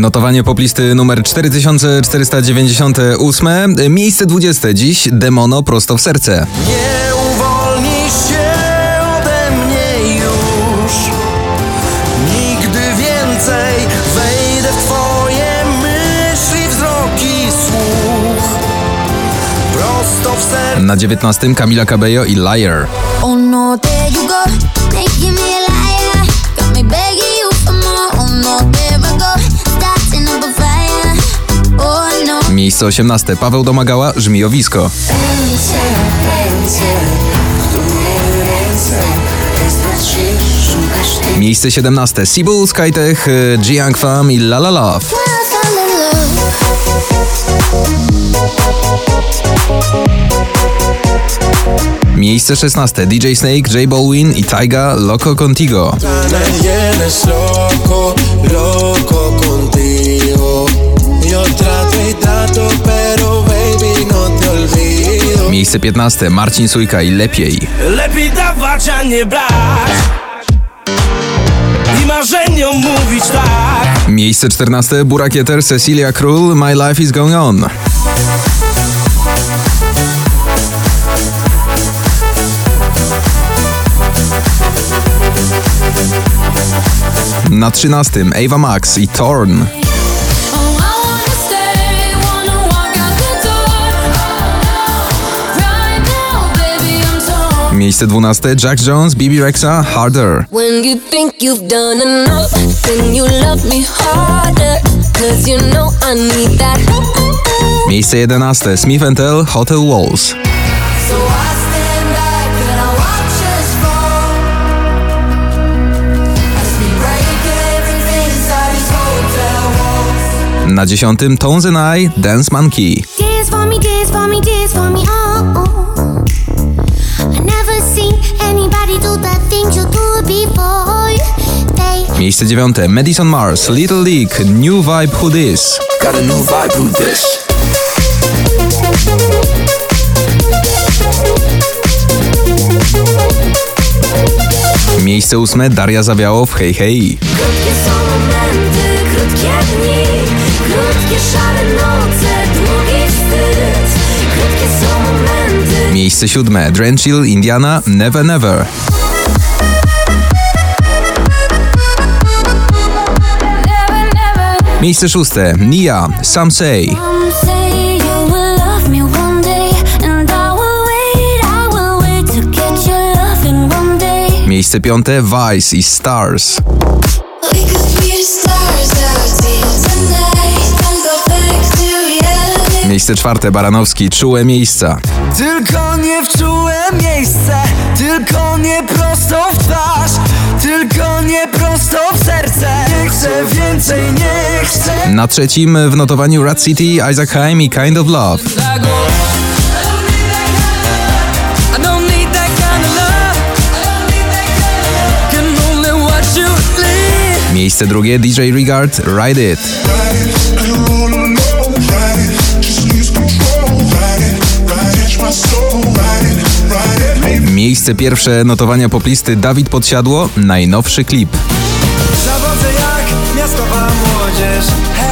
Notowanie poplisty numer 4498. Miejsce 20 dziś Demono prosto w serce. Nie uwolnisz się ode mnie już Nigdy więcej wejdę w twoje myśli, wzroki, słuch Prosto w serce Na 19 Camila Cabello i Liar. Oh no, Miejsce 18 Paweł Domagała, Żmijowisko. Miejsce 17 Sibyl, Skytech, Jiang Fam i La La Love. Miejsce 16 DJ Snake, J Balwin i Tyga, Loco Contigo. Loco, loco contigo Yo trato y trato, pero baby no te olvido Miejsce 15 Marcin Sujka i Lepiej. Lepiej dawać, a nie brać I marzeniom mówić tak Miejsce 14 Burakieter, Cecilia Król, My Life is Going On. Na 13 Ava Max i Torn. Miejsce 12 Jack Jones, Bibi Rexa, Harder. When you think you've done enough, then you love me harder. Cause you know I need that. Miejsce 11 Smith Tell, Hotel Walls. So I stand back and I watch us fall. As we break everything inside these hotel walls. Na 10 Tones and I, Dance Monkey. Dance for me, dance for me, dance for me, oh, oh. Miejsce 9 Madison Mars, Little League, New Vibe Who This. Got a new vibe with this Miejsce 8 Daria Zawiałow, Hej Hej. Krótkie są momenty, krótkie dni, krótkie szare noce, długi wstyd. Krótkie są momenty. Miejsce 7 Drenchill, Indiana, Never Never. Never, be stars out here tonight. Don't go back to reality. Miejsce 4 Baranowski, Czułe Miejsca. Tylko nie w czułe miejsce Tylko nie prosto w twarz Tylko nie prosto w serce. Nie chcę więcej, nie Na trzecim w notowaniu Rat City, Isaac Haim i Kind of Love. Miejsce drugie DJ Regard, Ride It. Miejsce pierwsze notowania poplisty Dawid Podsiadło, najnowszy klip. Zawodzę jak miasto just